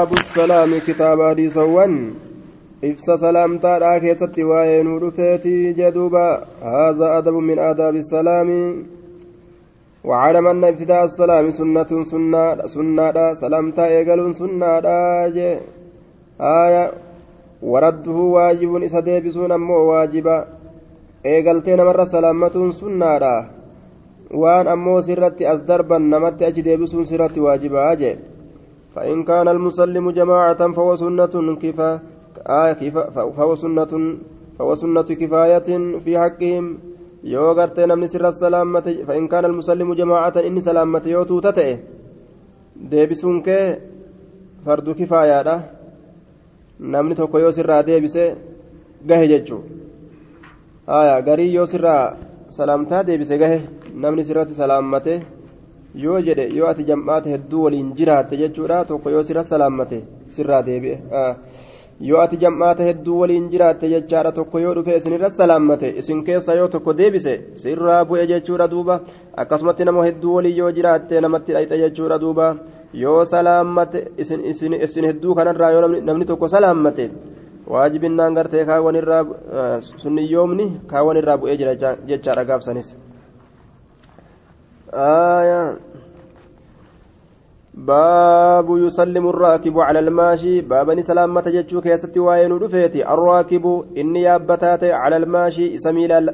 باب السلام كتاب حديثوان إفسا سلام تارا كيست وين رفيتي جدوبا هذا أدب من آداب السلام وعلم أن ابتداء السلام سنة سنة سنة سلام تايقل سنة آية ورده واجب إسا ديبسون أمو واجبا eegaltee namarra salaammatuun sunnaadha. Waan ammoo sirratti as darban namatti achi deebisuun sirratti waajibaa فإن كان المسلم جماعة فهو سنة كفا آه فهو سنة فهو سنة كفاية في حقهم yoo gartee namni sirra salaammate fa'in kaana almusallimu jamaacatan inni salaammate yoo tuuta ta'e deebisuun kee fardu kifaayaadha namni tokko yoo sirraa deebise gahe jechuu haya garii yoo sirraa salaamtaa deebise gahe namni sirratti salaammate Yoo jedhe yoo ati jam'aate hedduu waliin jiraatte jechuudha tokko yoo sirra salaammate sirraa deebi'e yoo ati jam'aata hedduu waliin jiraatte jechaadha tokko yoo dhufe isinirra salaammate isin keessa yoo tokko deebise sirraa bu'e jechuudha duuba akkasumatti nama hedduu waliin yoo jiraatte namatti dhayxe jechuudha duuba yoo salaammate isin hedduu kanarraa yoo namni tokko salaammate waajibinnaan gartee kaawwan irraa sunniyyoomni kaawwan irraa bu'ee jira jechaadha gaafsanis. باب يسلم الراكب على الماشي باب سلامة جتشو كيست واين دفيتي الراكب إني يابتات على الماشي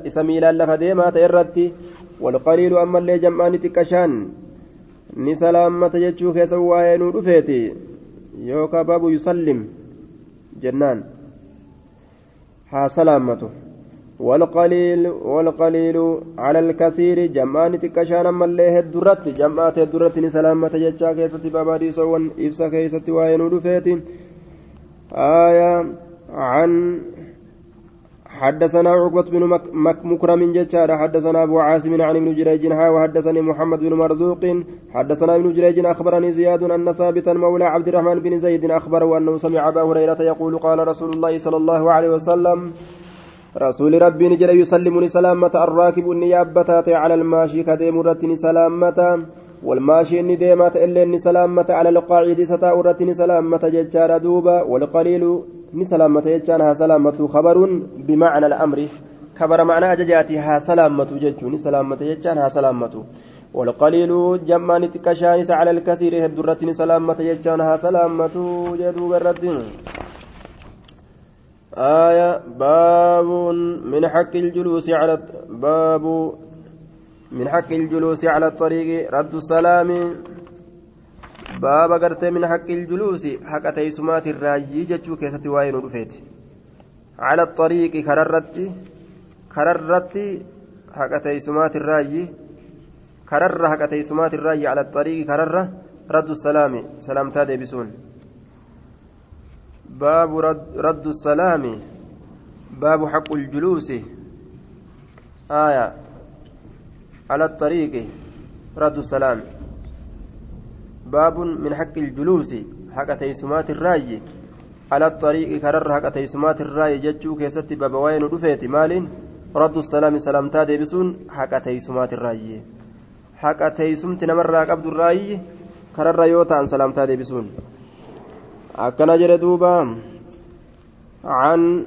إسميلا لفديما تيرتي والقليل أما اللي جمعان تكشان ni salaammata jechuu keessa waa'ee nu dhufeeti yookaan baabu yusallim jennaan haa salaamatu والقليل والقليل على الكثير. جمعان تكشان ملي هدرت جمعات هدرت سلامة جتشا كيست بابادي سوان إفسا كيست وين رفيت آية عن حدثنا عقبة بن مكرم جتشار حدثنا أبو عاصم عن ابن جريج وحدثني محمد بن مرزوق. حدثنا ابن جريج أخبرني زياد أن ثابتا مولى عبد الرحمن بن زيد أخبره أنه سمع أبا هريرة يقول قال رسول الله صلى الله عليه وسلم رسول ربي نجل يسلمني سلامة الراكب النيابة على الماشي كديم رتني سلامة والماشي إني ديمات إلا إني سلامة على القاعد ستاء رتني سلامة ججار دوبا والقليل salaammatu khabaruun bimacna al'amri kabara macnaa ajajaati haa salaammatu jechuun ni salaamata jechaan haa salaammatu والقليل جمان تكشانس على الكثير هدرتني سلامة يجان ها سلامة جدو بردين آية باب من حق الجلوس على باب من حق الجلوس على الطريق رد السلام baaba gartee min haqqi iljuluusi haqa teeysumaati irraayyii jechuu keessatti waa'ee nu dhufeeti cala xariiqi kararratti kararratti haqa teeysumaati irraayyii kararra haqa teeysumaati irraayyii cala xariiqi kararra raddu salaami salaamtaa deebisuun baabu raddu salaami baabu haqqu iljuluusi aaya cala xariiqi raddu salaami باب من حق الجلوس حق تيسمات الرأي على الطريق كرر حق تيسمات الرأي جتشو كيست باب وين رفيت مال رد السلام سلامتا ديبسون حق تيسمات الرأي. حق تيسمت نمر قبض الرأي كرر يوتا عن سلامتا ديبسون أكن جر دوبا عن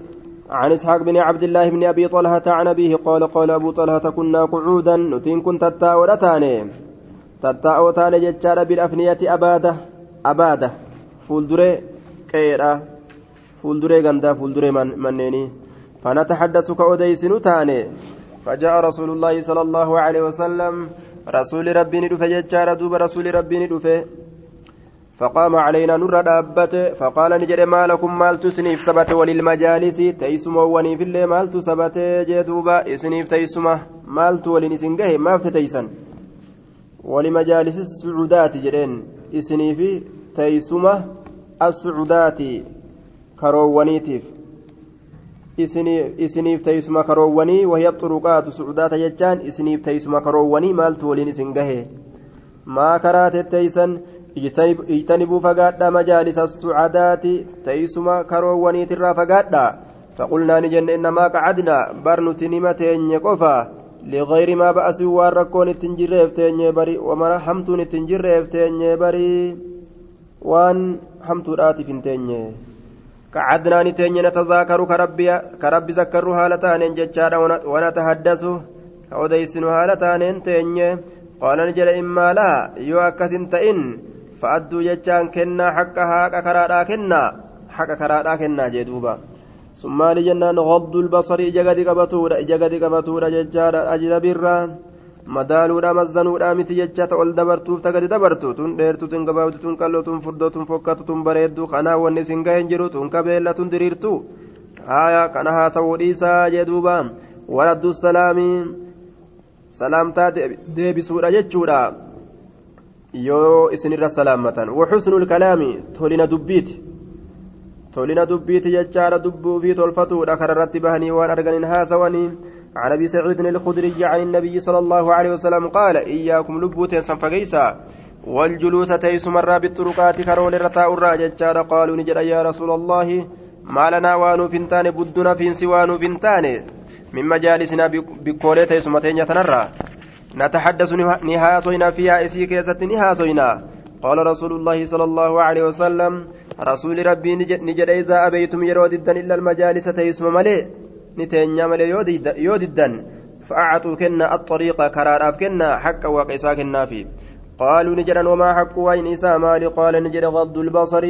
عن إسحاق بن عبد الله بن أبي طلحة عن أبيه قال قال أبو طلحة كنا قعودا نتين كنت تاورتاني tattaa'oo taane jechaadha bilafniyati abaada abaada fuulduree qe'eedha fuulduree gandaa fuulduree manneenii فنتحدث كأوديسن تاني فجاء رسول الله صلى الله عليه وسلم. رسول ربي ندفه ججار دوب رسول ربي ندفه فقام علينا نور دابته فقال نجد ما لكم مال تسنيف سبت وللمجالس تيسم وني في الليل مال تسبت جدوبا اسنيف تيسمه مال تولين سنجه ما فتيسن ولمجالس السعودات جرين إسني في تيسمة السعودات كروونيتيف isiniif teessuma karoowwanii wahiyya xuruqaatu sucudaata jechaan isiniif teessuma karoowwanii maaltu waliin isin gahe maa karaa tetteeysan ijtanibuu fagaadha majaalisa sucadaati teessuma karoowwaniitirraa fagaadha faqulnaa ni jenne innamaa qacadna bar nuti nima teenye qofa لغير ما بأس واركون التنجريف تيني بري ومرا حمتون التنجريف تيني بري waan hamtuudhaatiif hin teenye كعدنان تين نتذاكر كربي كربي ذكر هالتان ججادا ونتحدث كوديسن هالتان تين قال نجل إما لا يو أكسن تئن فأدوا ججان كنا حق حق كرادا كنا حق كرادا كنا جدوبا ثم لجنان غض البصر إجا قبطورا إجا قبطورا ججادا أجنبي الران madaaluudha mazzanuudha miti jechata ol dabartuuf tagadi dabartu tun dheertu tun gabaabdu tun qalloo tun furdoo tun fokkatu tun bareeddu kanaa wanni isin gahen jiru tun kabeella tun diriirtu haya kana haasawuu dhiisaa jee duuba waraddu salaamii salaamtaa deebisuudha jechuudha yoo isinirra salaammatan waxusnul kalaami tolina dubbiiti. Tolina dubbiiti jechaadha dubbuu fi tolfatuudha kararratti bahanii waan arganin haasawanii. عن ابي سعيد الخدري عن النبي صلى الله عليه وسلم قال اياكم لبوتين سنفقيسا والجلوس تيس مرة بالطرقات كرول الرتاء الراججار قالوا نجد يا رسول الله ما لنا وانو فنتان بدنا فين وانو فنتان من مجالسنا بكولي تيس متين يتنرى نتحدث نهاسوينا فيها إسي كيست نهاسوينا قال رسول الله صلى الله عليه وسلم رسول ربي نجد إذا أبيتم يرود إلا المجالس تيسم teenyaa malee yoo diddan فأعطوا كنا الطريق كرار كنا حق وقيسا كنا في قالوا نجرا وما حق وين إسا مالي؟ قال نجر غض البصر.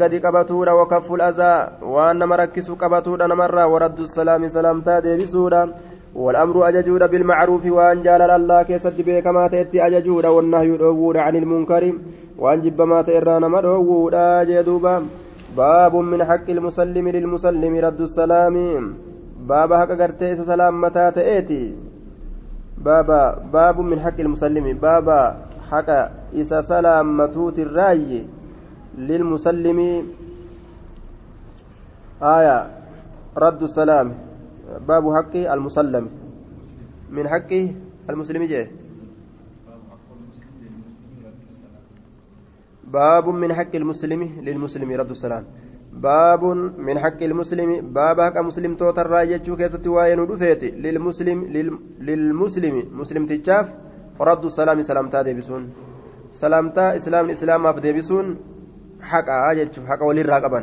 قد قبتونا وكف الأذى. وأن مركز قبتونا مرة ورد السلام سلام تادي بسودا. والأمر أججود بالمعروف وأن جال الله كيسد بك ما تأتي أججود والنهي الأول عن المنكر وأن جب ما تئران مدعوود أجدوبا باب من حق المسلم للمسلم رد السلام baaba haqa gartee isa salaammataa ta'eeti baaba baabu min haqqi ilmusallimi baaba haqa isa salaammatuutirraayye lilmusallimi aya raddu salaami baabu haqqi almusallami min haqqi almuslimi jee باب من حق المسلم للمسلم رد السلام. باب من حق المسلم باب حق مسلم توتر راجتشو كيست واين ودفيت للمسلم للمسلم مسلم تجاف رد السلام سلامتا ديبسون. سلامتا إسلام إسلام أف ديبسون. حق اجتشو حق ولي راقبا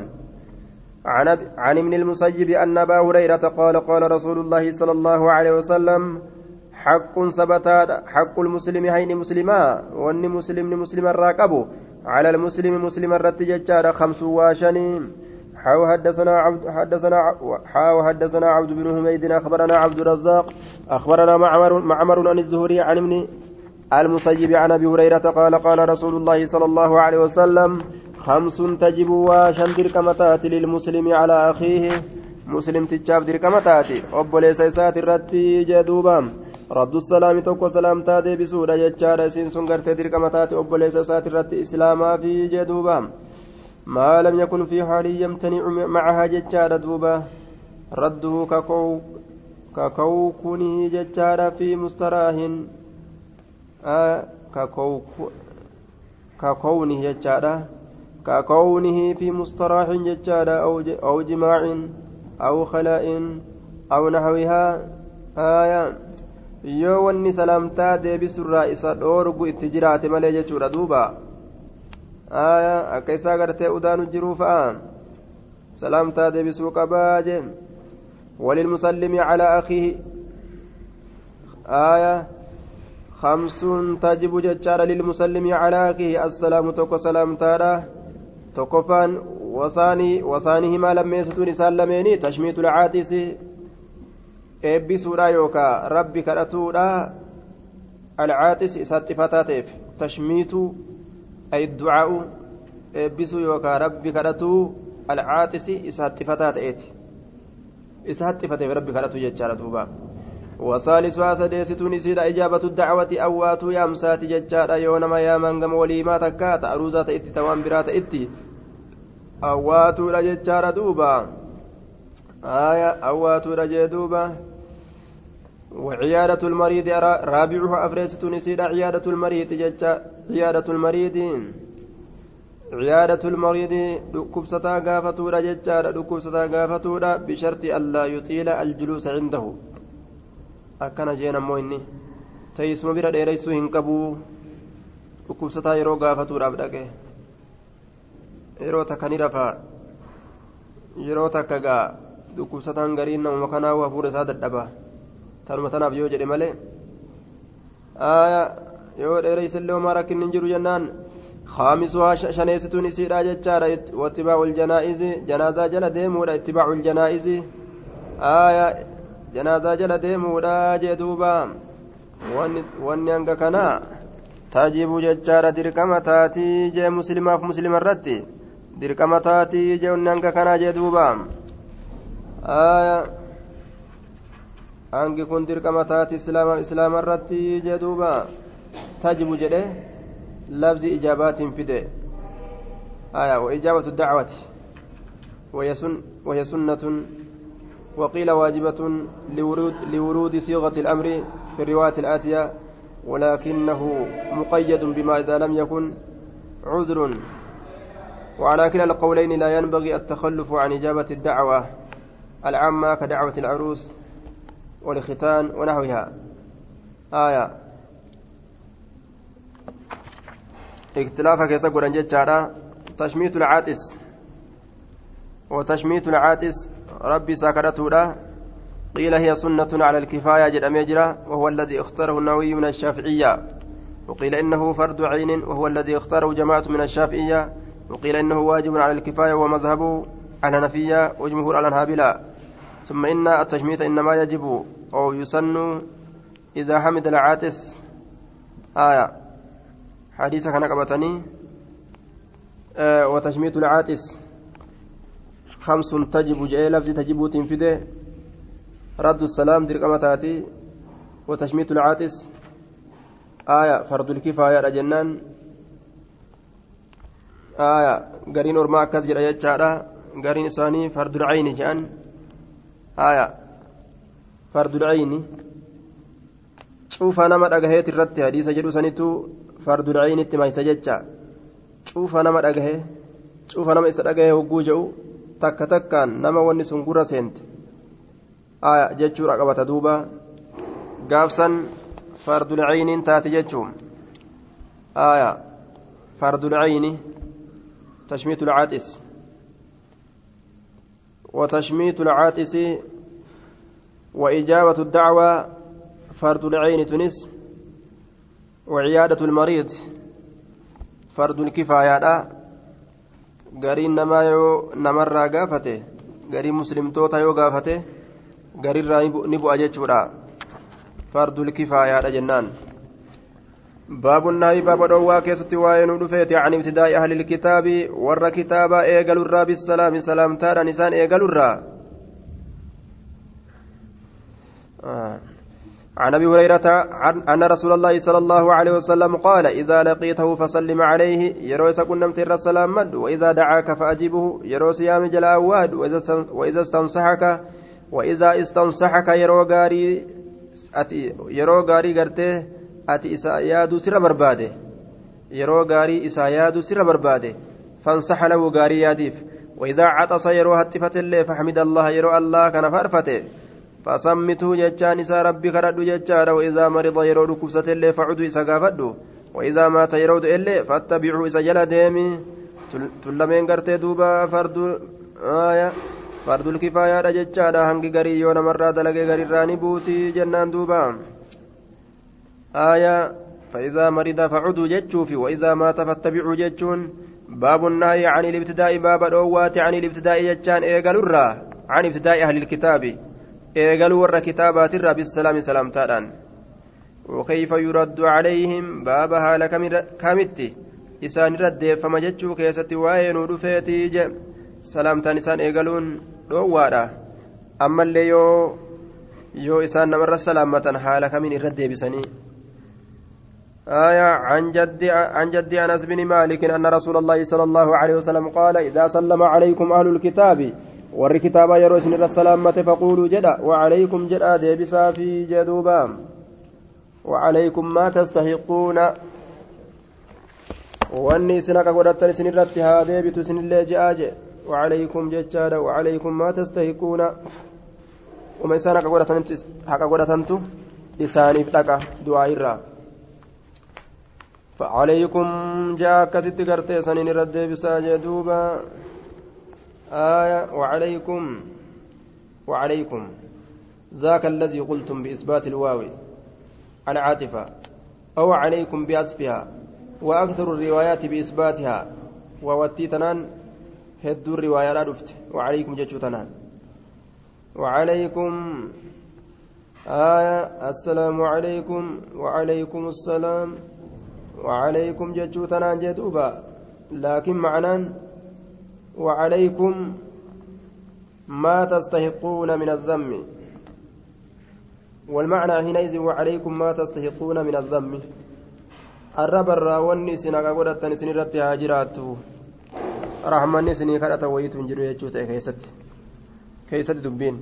عن عن ابن المسيب أن أبا هريرة قال قال رسول الله صلى الله عليه وسلم حق ثبتا حق المسلم هين مسلما وأن مسلم مسلم الراقبو على المسلم مسلم الرت ججار خمس واشنين حاو حدثنا عبد حدثنا حاو حدثنا عبد بن حميد أخبرنا عبد الرزاق أخبرنا معمر معمر عن الزهري عن ابن المسيب عن ابي هريره قال قال رسول الله صلى الله عليه وسلم خمس تجب واشن دركمتات للمسلم على اخيه مسلم تجاب دركمتات obboleessa isaati irratti jedhuubam raddu salaami tokko salaamtaa deebisuudha jechaadha isiin sun gartee dirqama taate obboleessa isaati irratti islaamaa fi jedhuuba maa lam yakun fi haalii yamtanicu macahaa jechaadha duuba radduhu kakawkunihi jechaadha fi mustaraahin jechaadha kakownihi fi mustaraahin jechaadha aw jimaacin aw khalaa'in aw naxwihaa aayaa yoo wanni salaamtaa deebisurraa isa dhoorgu itti jiraate malee jechuudha duuba akka isaa gartee udaanu jiruu fa'a salaamtaa deebisuu qabaa jee وللمسلم على أخيه آية خمس تجب ججار للمسلم على أخيه السلام توكو سلام تارا توكفان وصاني وصانهما لم يستون سالميني تشميت العاتس eebbisuudha yookaan rabbi kadhatuudha alcaaxis isaatti fataa ta'eef tashmiituu ayidducaa'u eebbisuu yookaan rabbi kadhatuu alcaaxisi isaatti fataa ta'eeti isaatti fateef rabbi kadhatu jechaadha duuba وثالثها سديستون إسيد إجابة الدعوة أواتو يامسات يامان قم وليما تكات أروزات إتي توان برات إتي أواتو لججار دوبا. آية أواتو لجدوبا وعيادة المريض رابعها أفريسة نسيد عيادة المريض ججا عيادة المريض. عيادة المريض دكبستا غافتورا ججا دكبستا غافتورا بشرط ألا يطيل الجلوس عنده. أكن جينا مويني تيسم بira dheereysuu hin qabu dhukkubsataa yeroo gaafatuudhaaf dhaqe yeroo takka ni rafaa yeroo takka gaa dhukkubsataan gariin namuma kanaa hafuura isaa dadhaba tanuma tanaaf yoo jedhe malee yoo dheereysillee homaa rakkinni hin jiru jennaan خامسها شنيستون إسيرا جتشارا واتباع الجنائز جنازة جل ديمودا اتباع الجنائز آية جل ديمودا جدوبا واني أنك كنا تجيب جتشارا دركما تاتي جي مسلمة في مسلم الرتي دركما تاتي جي واني أنك كنا جدوبا آية أنك كن دركما تاتي إسلام إسلام الرتي جدوبا تجيب جده لفظ إجابات فده آية وإجابة الدعوة وهي, سن وهي سنة وقيل واجبة لورود, لورود صيغة الأمر في الرواية الآتية ولكنه مقيد بما إذا لم يكن عذر. وعلى كلا القولين لا ينبغي التخلف عن إجابة الدعوة العامة كدعوة العروس والختان ونحوها. آية. اختلاف كيسا قران جتشارا تشميت العاتس وتشميت العاتس ربي ساكرته قيل هي سنة على الكفاية جد أميجرا وهو الذي اختاره النووي من الشافعية. وقيل إنه فرد عين وهو الذي اختاره جماعة من الشافعية. وقيل إنه واجب على الكفاية ومذهب الحنفية وجمهور الأنهابلة ثم إن التشميت إنما يجب أو يسن إذا حمد العاتس آية. حديث كان آه وتشميت العاتس خمس تجب جاء لفظ تجب تنفده رد السلام درقمة تاتي وتشميت العاتس آية فرض الكفاية جنان آية قرين أرما أكس جرى يجارة قرين إساني فرض العين جان. آية فرض العين. ما أجهيت الرد حديث جدو سنتو fardul caynitti maysa jecha cuufa nama dhagahe cuufa nama isa dhagahe hogguu jedhu takka takkaan nama wanni sun gurra seente jechuudha qabata duuba gaafsan fardul cayniin taate jechuun fardul cayni تشميت العاتس وتشميت العاتس وإجابة الدعوة فرد العين تنس وعيادة المريض فرد الكفاية gariin namaa yoo namarraa gaafate garii muslimtoota yoo gaafate garirraa ni bu'a jechuudha fardul kifaayaadha jennaan باب النهي باب دوا كيست وين دفيت عن ابتداء أهل الكتاب ور كتابا إيقل الرا بالسلام سلام تارا نسان آه. عن أبي هريرة أن رسول الله صلى الله عليه وسلم قال إذا لقيته فسلم عليه يروس كنمت السلام مد وإذا دعاك فاجبه يروس يام جلا واد وإذا استنصحك وإذا استنصحك يرو غاري أتي يرو غاري غرته أتي إسا يادو سر برباده يرو غاري إسا يادو سر برباده فانصح له غاري ياديف وإذا عطس يرو هتفت الله فحمد الله يرو الله كان فرفته فصمته جتان إسا ربي كردو جتان وإذا مرض يرود كبسة اللي فعدو إسا قافدو وإذا مات يرود إلي فاتبعوا إسا جل ديمي تلمين قرتي دوبا فرد آية فرد الكفاية جتان هنگي غري يونا مرة دلقي غري راني بوتي جنان دوبا آية فإذا مرض فعدوا جتشوفي وإذا مات فاتبعوا جتشون باب النهي عن الابتداء باب الأوات عن الابتداء جتان إيقال عن ابتداء أهل الكتاب eegaluu warra kitaabaatiirraa bisalaami salaamtaadhaan وكيف يرد عليهم باب حال كمتي إسان رديفما جتشو كيستي وين ودفيتي ج سلامتان إسان إيقالون دوادا أما اللي يو يو إسان نمر سلامة حال كمين الردي بسني آية عن جد عن جد أنس بن مالك أن رسول الله صلى الله عليه وسلم قال إذا سلم عليكم أهل الكتاب warri kitaabaa yeroo isin irra salaammate faquuluu jedha wacalaykum jedha deebisaa fi jedhuuba wacalaykum maa tastahiquuna wanni isin haqa godhattan isin irratti haa deebitu isinillee je'aa je wacalaykum jechaadha wacalaykum maa tastahiquuna uma isaan haqa godhatantu isaaniif dhaqa du'aa irraa فعليكم جاء كست قرتي سنين رد بساجة دوبا آية وعليكم وعليكم. ذاك الذي قلتم بإثبات الواو عن عاطفة أو عليكم بأسفها وأكثر الروايات بإثباتها. ووتي تنان هدو الروايات رفت وعليكم جتشو تنان وعليكم. آية السلام عليكم وعليكم السلام. وعليكم جتشو تنان جدوبا لكن معناه وعليكم ما تستحقون من الذم. والمعنى حينئذ وعليكم ما تستحقون من الذم. الرب الراوني سنقا قدتن سنرت هاجراتو. رحمني سني كانت ويت جرو يجوت كيست كيست دبين.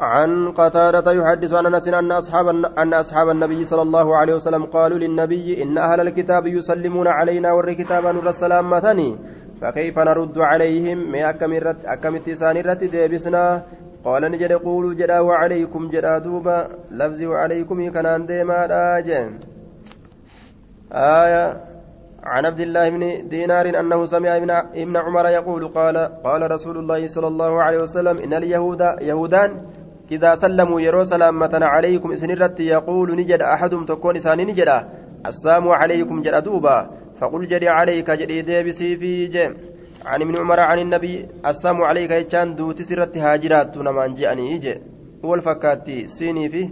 عن قتادة يحدث عن أنس أن أصحاب أن أصحاب النبي صلى الله عليه وسلم قالوا للنبي إن أهل الكتاب يسلمون علينا ور كتابا نور السلام مثني فكيف نرد عليهم؟ ما أكملت أكملت سانرت ديبسنا؟ قال نجد قولوا جدا وعليكم جدا دوبا لفظي وعليكم كان ديما راجن آية عن عبد الله بن دينار أنه سمع ابن عمر يقول قال قال رسول الله صلى الله عليه وسلم إن اليهود يهودان إذا سلموا يرو سلامة عليكم إسنرت يقول نجد أحدهم تكون إساني نجد. السلام عليكم جد دوبا. فقل جدي عليك جدي ديبسي في جيم عن ابن عمر عن النبي السلام عليك يجان دوتي سرت هاجرات نمان جاني يجي هو الفكاتي سيني فيه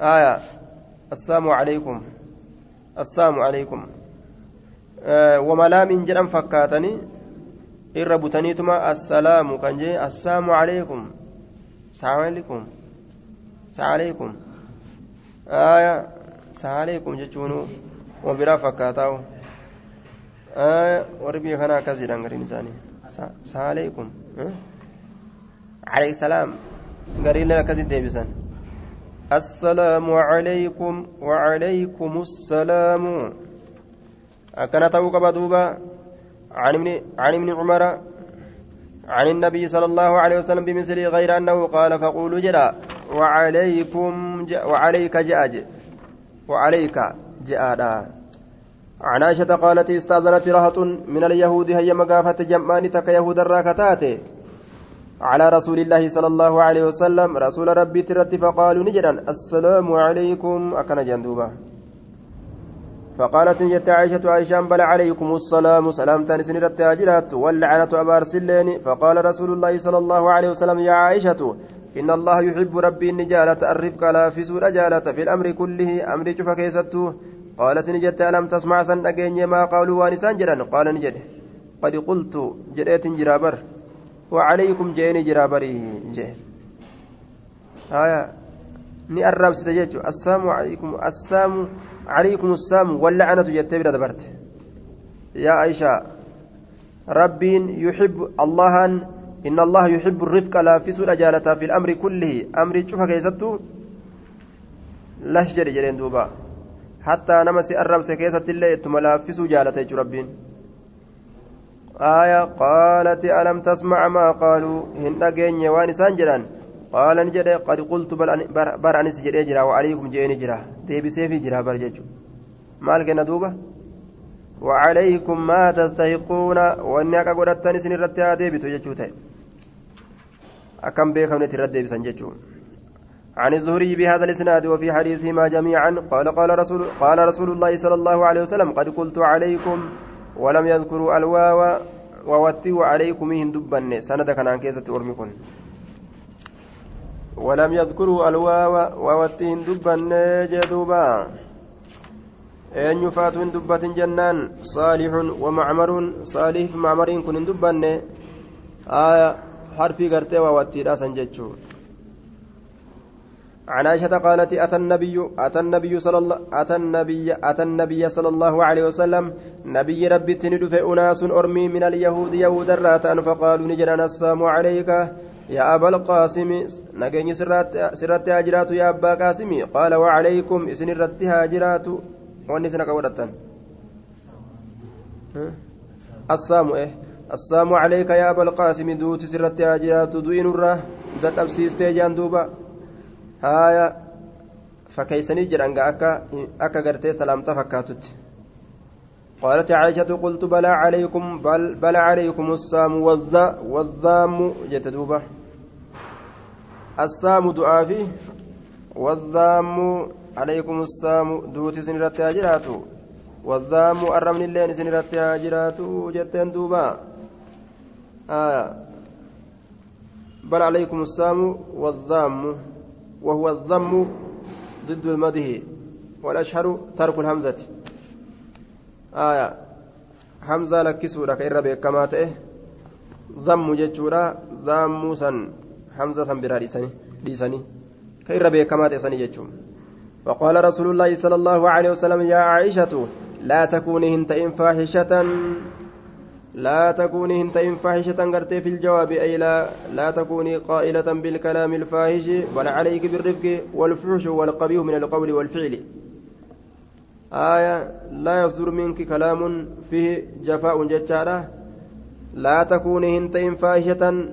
آية. السلام عليكم. السلام عليكم. آه وما من جرم فكاتني. irra butaniituma assalaamu kan jee assaamu calaykum saaleekum saaleekum aya saaleekum jechuun wa biraa fakkaataa'u warri biyya kanaa akkas jedhan gariin isaanii saaleekum alayhi salaam gariileen akkasitti deebisan السلام عليكم وعليكم السلام أكن توك بدوبا عن ابن عن ابن عمر عن النبي صلى الله عليه وسلم بمثله غير أنه قال فقولوا جلا وعليكم وعليك جاء وعليك جاء عن عائشة قالت استأذنت رهط من اليهود هي مقافة جمعان تك يهود الراكتات. على رسول الله صلى الله عليه وسلم رسول ربي ترت فقالوا نجدا السلام عليكم أكن جندوبا فقالت جت عائشة عائشة بل عليكم السلام سلام تنسن التاجرات واللعنة أبار سلين فقال رسول الله صلى الله عليه وسلم يا عائشة إن الله يحب ربي النجالة الرفق لا في سورة جالة في الأمر كله أمر شوف كيسته قالت نجت ألم تسمع سن ما قالوا وانسان جرا قال نجد قد قلت جريت جرابر. وعليكم جيني جرابري. جه. آية. ni arrabsite jechuun assaamu alaykum assaamu alaykum assaamu walla'anatu jettee bira dabarte yaa aishaa rabbiin yuxibbu allahan inna allaha yuxibbu rifqa laaffisuudha jaalataa fi amri kullihi amrii cufa keessattuu lash jedhe jedheen duuba hattaa nama si arrabse keessatti illee ittuma laaffisuu jaalata jechuun rabbiin آية قالت ألم تسمع ما قالوا هن أجين وان قال نجد قد قلت بر أنس جري جرا وعليكم جيني جرا. ديبي سيفي جرا برجج مال كنا دوبة؟ وعليكم ما تستحقون. وانك قدرت نسن الرتها ديبي تججوتي أكم بيكم نترد ديبي سنججو عن الزهري بهذا الإسناد وفي حديثهما جميعا قال قال رسول قال رسول الله صلى الله عليه وسلم قد قلت عليكم ولم يذكروا الواو ووتي عليكم هندبن سند كان عن كيسة أرمكن ولم يذكروا الواو ووتي هندبن جدوبا أن يفات هندبة جنان صالح ومعمر صالح معمر كن هندبن آية حرفي قرتي ووتي راسا جتشو عن عائشة قالت أتى النبي أتى النبي صلى الله أتى النبي أتى النبي صلى الله عليه وسلم. نبي ربي تندف أناس أرمي من اليهود يهود الراتان فقالوا نجرنا السلام عليك. يا أبا القاسم نجني سرت هاجرات يا أبا قاسم. قال وعليكم. إسن رت هاجرات ونسنا كورتان السلام إيه؟ السلام عليك يا أبا القاسم. دوت سرت هاجرات دوين الره ذات أبسيستي جان دوبا. هايا. fakkeeysanii jedhan akka gartee salaamta fakkaatutti قالت عائشة قلت بلى عليكم بل بلى عليكم السام والذا والذام جتدوبة السام دعافي والذام عليكم السام دوتي سنرتي هاجراتو والذام الرمن اللين سنرتي هاجراتو جتين دوبا آه. بل عليكم السام والذام. وهو الذم ضد المده. والأشهر ترك الهمزة. آية همزة لكسورة كإرى بكما تئه ذم جتشورا ذام سن همزة برا لسني كإرى بكما تئسني جتشون وقال رسول الله صلى الله عليه وسلم يا عائشة لا تكوني هنتئن فاحشة لا تكوني هنتئن فاحشة قرتي في الجواب أي لا لا تكوني قائلة بالكلام الفاحش بل عليك بالرفق والفحش والقبيح من القول والفعل آية لا يصدر منك كلام فيه جفاء جتشارة لا تكوني هنتئن فاحشة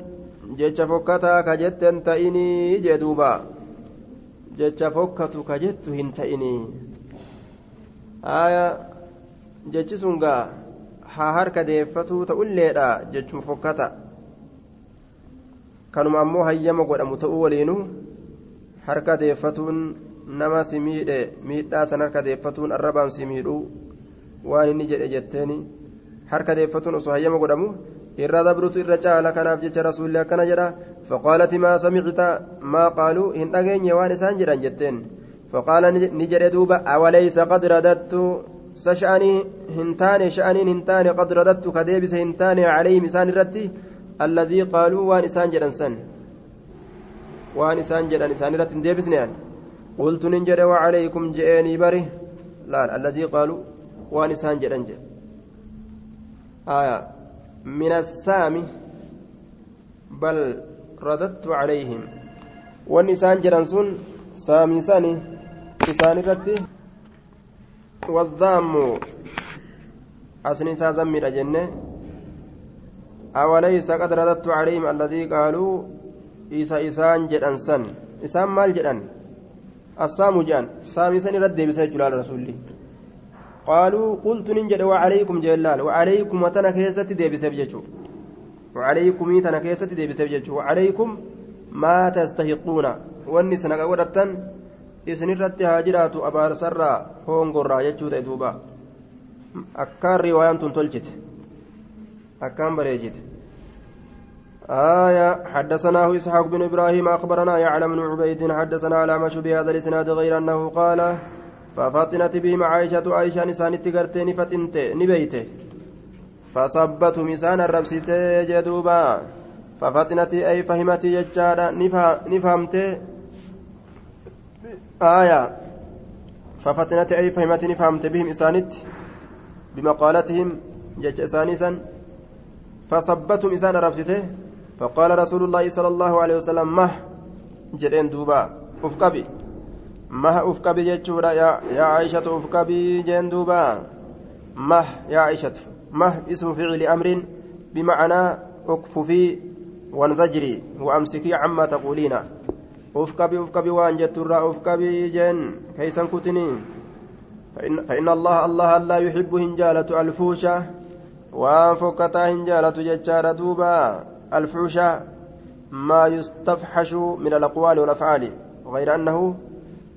جتش فكتا كجت تئني جدوبا jettu hin ta'inii aya jechi sun gaa haa harka deeffatuu ta'ulleedha jechuma fokkata kanuma ammoo hayyama godhamu ta'uu waliinu harka deeffatuun nama si miidhe miidhaa san harka deeffatuun arrabaan si miidhuu waan inni jedhe jetteeni harka deeffatuun osoo hayyama godhamu irra dabrutu irra caala kanaaf jecha rasuulli akkana jedha faqaalati maa samicta maa qaaluu hin dhageenye waan isaan jedhan jetteen faqaala ni jedhe duuba awalaysa qad radattu sasha'anii hin taane sha'aniin hin taane qad radattu ka deebise hin taane calayhim isaan irratti alladii qaaluu waan isaan jedhan san waan isaan jedhan isaan irratti hin deebisne an jedhe wacalaykum je'eenii bari laal alladii qaaluu waan isaan jedhan jedhe aayaa من السام بل رددت عليهم. والنسان جرنسون سامي ساني إسان رتي. والذام أسني سازمي الجنة أوليس قد رددت عليهم الذي قالوا إيسا إسان جرنسان إسان مال assaamu jedhan saamii san irratti deebisa jechuudhaan rasuulli. Qaaluu qultu nin jedhe wacalaykum jeellaan wacalaykum tana keessatti deebiseef jechuudha wacalaykumii tana keessatti deebiseef jechuudha wacalaykum maa tastahiquuna wanni sana godhattan isinirratti haa jiraatu abaarsarraa hoongorraa jechuu ta'e duuba. Akkaan riwaayaan tun tolchite. Akkaan bareechite. آية حدثناه إسحاق بن إبراهيم أخبرنا يعلم بن عبيد حدثنا على مشو بهذا الإسناد غير أنه قال ففطنت بهم عائشة عائشة نسان تقرتين فتنت نبيت فصبت مسان الربسيت جدوبا. ففطنت أي فهمت يجارا نفهمت. آية ففتنت أي فهمت نفهمت بهم إسانت بمقالتهم جج إسانيسا فصبتهم إسان ربسته فقال رسول الله صلى الله عليه وسلم مه. جرين دوبا أفقبي مه أفقبي جتشورا يا يا عائشة أفقبي جين دوبا مه يا عائشة. مه اسم فعل أمر بمعنى أكففي وانزجري وأمسكي عما تقولين. أفقبي أفقبي وأن جتورا أفقبي جين كيسا كتني فإن, فإن الله الله لا يحب هنجالة الفوشة وأن فكتا هنجالة جتشارا دوبا. الفوشة ما يستفحش من الأقوال والأفعال غير أنه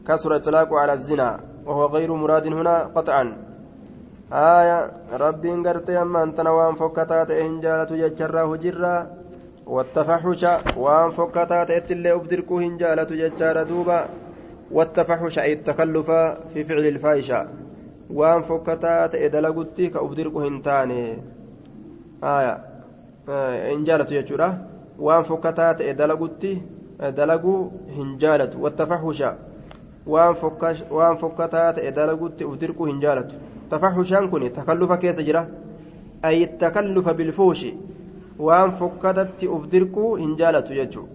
كسر إطلاق على الزنا وهو غير مراد هنا قطعا. آية ربي قرت أما أنت وان فكتات إن جالت ججراه جرا والتفحش وان فكتات إتلي أبدركو إن جالت ججار دوبا والتفحش أي التكلف في فعل الفاحشة. وان فكتات إدلقتي كأبدركو هنتاني آية Eh, hin jaalatu jechuudha. Waan fokkataa ta'e dalagutti eh, dalaguu hin jaalatu. Wattafahusha. Waan fokkataa ta'e dalagutti uf dirquu hin jaalatu. Tafahushaan kun takallufa keessa jira. Ay takallufa bilfuushi. Waan fokkatatti uf dirquu hin jaalatu jechuudha.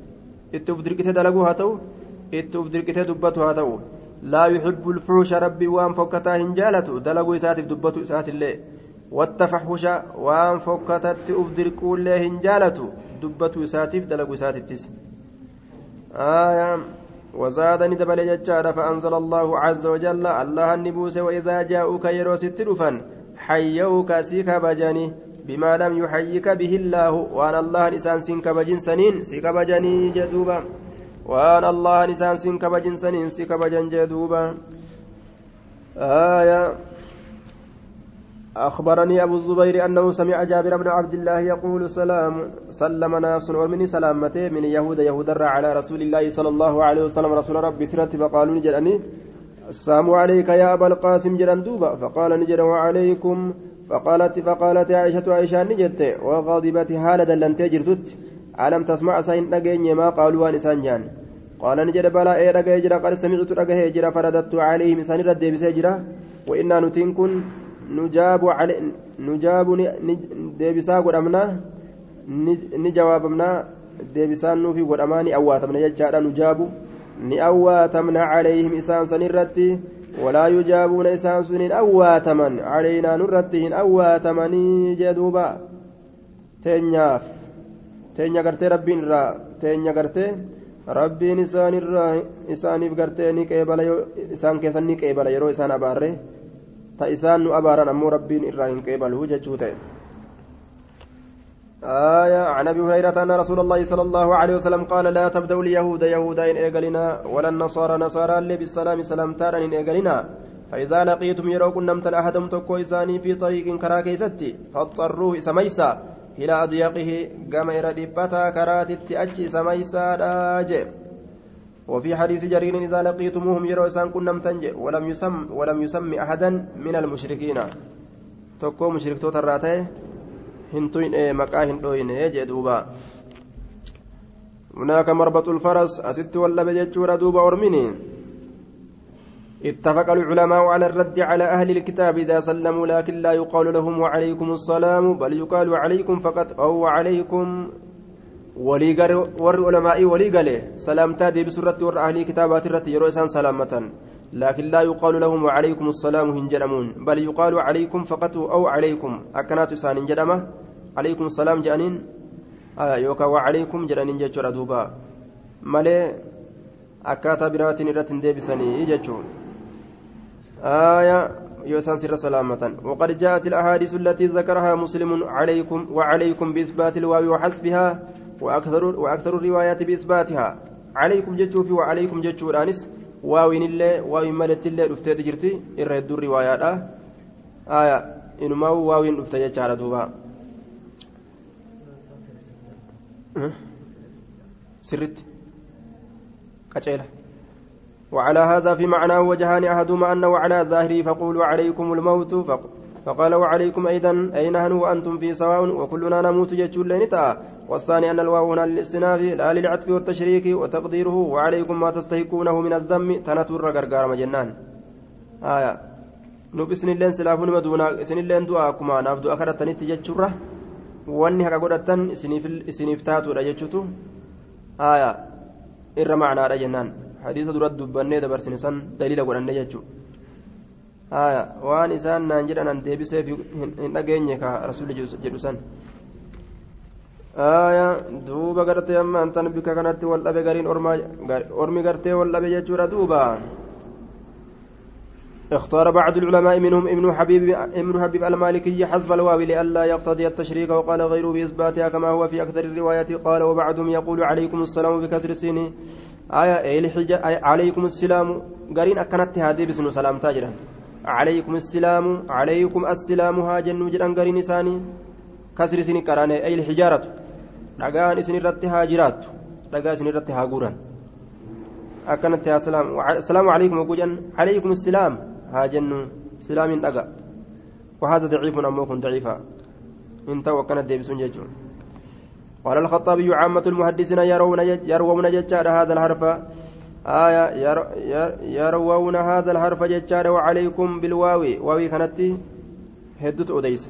Itti uf dirqite dalaguu haa ta'u itti uf dirqite dubbatu haa ta'u. Laa yuxibbu lfuusha rabbii waan fokkataa hin jaalatu dalaguu isaatiif dubbatu isaatiillee. والتفحش وان فكتت أبدرك ولا هنجالة دبة ساتف دلق ساتتس آية وزادني دبل جتشار فأنزل الله عز وجل الله النبوس وإذا جاءوك يروس التلفا حيوك سيك بجاني بما لم يحييك به الله وأن الله نسان سنك بجن سنين سيك بجاني جدوبا. وأن الله نسان سنك بجن سنين سيك بجن جدوبا. آية أخبرني أبو الزبير أنه سمع جابر بن عبد الله يقول سلام سلم ناس ومن سلامته من يهود يهود على رسول الله صلى الله عليه وسلم. رسول ربي ترت فقالوا نجرني السلام عليك يا أبا القاسم جران دوبا. فقال نجر وعليكم. فقالت فقالت عائشة عائشة نجت وغاضبت هالة دلنتي جرتت ألم تسمع سين نجين ما قالوا نسان جان قال نجد بلا إيه جرا؟ قال سمعت رجع جرا فرددت عليهم سان رد بسجرا وإنا نتين nujaabu nujaabu deebisaa godhamnaa ni jawaabamnaa deebisaan nuufi godhamaa ni awwaatamna jechaadha nujaabu. Ni awwaatamna calayhim isaan san irratti walaa yujaabuuna isaan sun hin awwaataman. Calaynaa nurratti hin awwaatamanii jee duuba. Teenyaaf teenya gartee rabbiin irraa teenya gartee rabbiin isaan irraa isaaniif gartee ni qeebala isaan keessan yeroo isaan abaarre. Ta isaan nu abaaran ammoo rabbiin irraa hin qeebalu jechuu ta'e. آية عن أبي هريرة أن رسول الله صلى الله عليه وسلم قال لا تبدأوا اليهود يهودا إن إيقلنا ولا النصارى نصارى اللي بالسلام سلام تارا إن إيقلنا فإذا لقيتم يروكم نمتن أحدهم تكو إساني في طريق كراكيستي فاضطروه سميسا إلى أضيقه قام إلى دبتا كراتت أجي سميسا راجع وفي حديث جرير إذا لقيتموهم يروا إسان كنم تنجي ولم يسم ولم يسم أحدا من المشركين. تكو مشرك توتراتي هنتوين إيه مكا هنتوين إيه جدوبا هناك مربط الفرس أست ولا بجتشورا دوبا أرميني. اتفق العلماء على الرد على أهل الكتاب إذا سلموا لكن لا يقال لهم وعليكم السلام بل يقال عليكم فقط أو عليكم walii warri ulamaa'ii walii gale salaamtaa deebisuu irratti warra ahlii kitaabaati irratti لكن لا يقال لهم وعليكم السلام هنجدمون بل يقال عليكم فقط أو عليكم أكنات سان جدمة عليكم السلام جانين آه يوكا وعليكم جانين جاتشورا دوبا مالي أكاتا براتين رتن ديبسني جاتشون آية يوسان سر سلامة وقد جاءت الأحاديث التي ذكرها مسلم عليكم وعليكم بإثبات الواو وحسبها وأكثر وأكثر الروايات بإثباتها. عليكم جتشوفي وعليكم جتشورانس. واوين الله واوين ملت الله رفتي تجرتي الرد الروايات آية. إنما واوين رفتي جتشارة دوبا. سرت. كتشيله وعلى هذا في معناه وجهان أحدهما أنه على ظاهره فقولوا عليكم الموت. فقال وعليكم أيضا. أي نحن وأنتم في سواء؟ وكلنا نموت جتشول لنتا والثاني أن الواو هنا للاستناف لا للعطف والتشريك وتقديره وعليكم ما تستحقونه من الذم تنتور غرغار مجنان آية نوب إسن اللين سلافون مدونا إسن اللين دعاكما نافدو أكرتني تجتشره واني هكا قدتن إسنيف تاتو رجتشتو آية إر معنى رجنان حديث درد دبني دبرسن سن دليل قرآن نجتشو آية وان إسان نانجر أن ديبسي في هن دوبا قرتي أما أنت بك كانت والأبي قرين أرمي قرتي والأبي جتشورا دوبا اختار بعض العلماء منهم ابن حبيب ابن حبيب المالكي حذف الواو لئلا يقتضي التشريك وقال غيره بإثباتها كما هو في أكثر الروايات قال وبعضهم يقول عليكم السلام بكسر السين آية عليكم السلام قرين أكنت هذه بسن سلام تاجرا عليكم السلام عليكم السلام هاجن وجران قرين إساني كسر سين كراني أي الحجارة dhagaan isin irratti haa jiraattu. Dhagaa isin irratti haa guuran. Akkanatti haa salaamu alaykum oguu jan alaykum islaam haa jennu. Islaamiin dhaga. وهذا ضعيف أم كن ضعيفا انت وكانت ديبسون جيجون قال الخطابي عامة المحدثين يرون يروون ججار هذا الحرف آية يروون هذا الحرف ججار وعليكم بالواو واوي كانت هدت أديس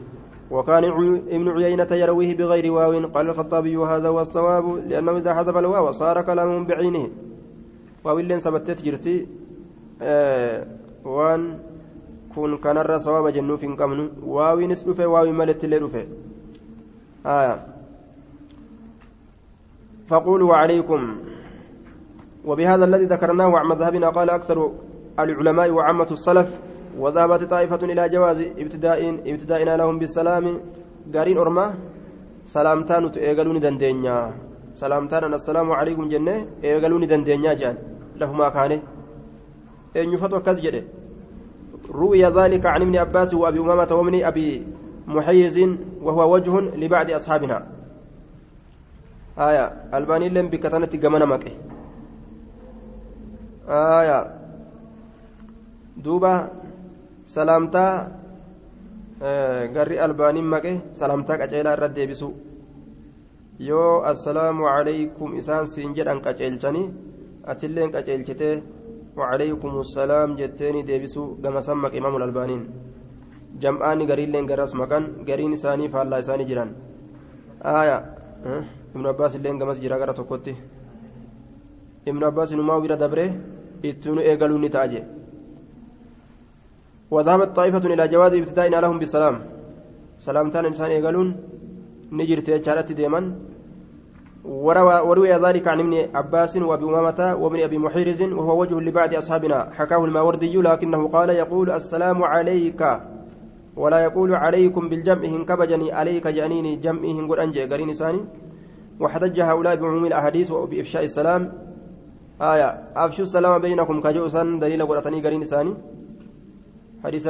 وكان ابن عيينة يرويه بغير واو. قال الخطابي وهذا هو الصواب لأنه إذا حذف الواو صار كلام بعينه. واو اللي سبتت جرتي. آه وان كون كان الرا صواب جنو في قمن واو نسلف واو ملت اللي آه. فقولوا عليكم. وبهذا الذي ذكرناه عن مذهبنا قال أكثر العلماء وعامة السلف وذهبت طائفة إلى جواز ابتداء ابتدائنا لهم بالسلام. قارين أرما سلامتان تأجلوني دندنيا سلامتان السلام عليكم جنة إيجلوني دندنيا جان. لهما كان إن يفتو كزجده روي ذلك عن ابن عباس وأبي أمامة وابن أبي محيز وهو وجه لبعض أصحابنا. آية. ألباني لم بكتنة جمنا مكة آية. دوبا سلامتا garri albaaniin maqe salaamtaa qaceelaa irra deebisu. Yoo assalaamu calaykum isaan siin jedhan qaceelchanii atilleen qaceelchitee وعليكم السلام جتيني ديبسو كما سمك إمام الألبانين جمعاني قرين لين قرص مكان قرين إساني فالله إساني جيران آية أه؟ ابن عباس لين قمس جرا قرأ تقوتي ابن عباس نما ويرا دبره اتنو إيقالوني تاجي وذهبت طائفة إلى جواز ابتدائنا لهم بالسلام سلامتان إنسان إيقالون نجرت يجارة ديما وروي ذلك عن ابن عباس وأبي أمامة وابن أبي محيرز وهو وجه لبعض أصحابنا حكاه الماوردي لكنه قال يقول السلام عليك. ولا يقول عليكم بالجمع كبجني عليك جانيني جمعه قل أنجي قرين ثاني وحتج هؤلاء بعموم الأحاديث وبإفشاء السلام. آية أفشوا السلام بينكم كجوسا دليل قرأتني قرين ثاني حديث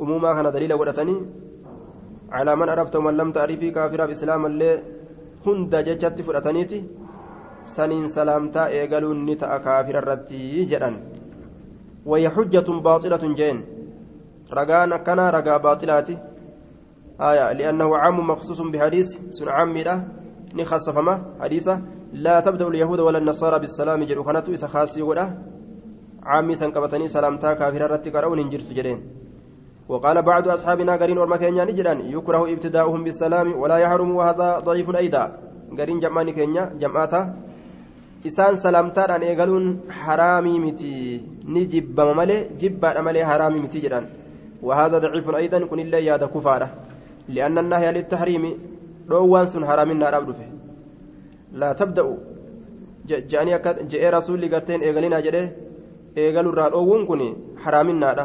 أموما كان دليل قرأتني على من عرفت ومن لم تعرفي كافر بإسلام اللي jechatti fudhataniiti saniin salaamtaa eegaluun ni ta'a kaafira irratti jedhan wayya xujjatun baaxilatun jeen ragaan akkanaa ragaa baaxilaati آية لأنه عام مخصوص بحديث سن عامي ni خصفما حديثة. لا تبدأ اليهود ولا النصارى بالسلام جدو كانت إسا ولا عامي سنكبتني سلامتا كافر رتي كرون انجرت جدين. وقال بعض أصحابنا قرين ورمكينيا نجدا يكره ابتداؤهم بالسلام ولا يحرم وهذا ضعيف أيضا. قرين جمعني كينيا جمعاتا. isaan salaamtaadhaan eegaluun haraamii miti ni jibbama malee jibbaadha malee haraamii miti jedhan وهذا ضعيف أيضا كن الله ياد كفارة. لأن النهي للتحريم روان سن حرام النار أبدفه لا تبدأ جاني جاء رسول لقتين إيغالينا جده الرال أوون كن حرام النار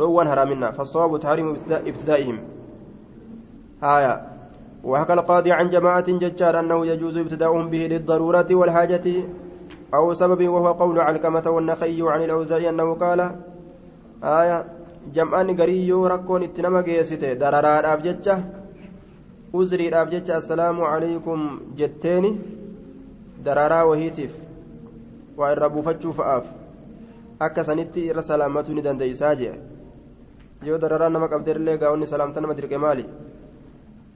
دhoowwan haraaminaa فالصواب تحريم ابتدائهم آية وحكى القاضي عن جماعة ججار أنه يجوز ابتداؤهم به للضرورة والحاجة أو سبب وهو قول علكمة والنخي عن الأوزاعي أنه قال آية جمعان قريو ركون اتنما قيسته دررادhaaf jecha uzriidhaaf jecha assalaamu calaykum jetteeni dararaa wahiitiif waa irra buufachuu fa'aaf. Akka sanitti irra salaamatuu ni dandeeysaa jee yoo dararaan nama qabdeerillee gaa'onni salaamta nama dirqe maali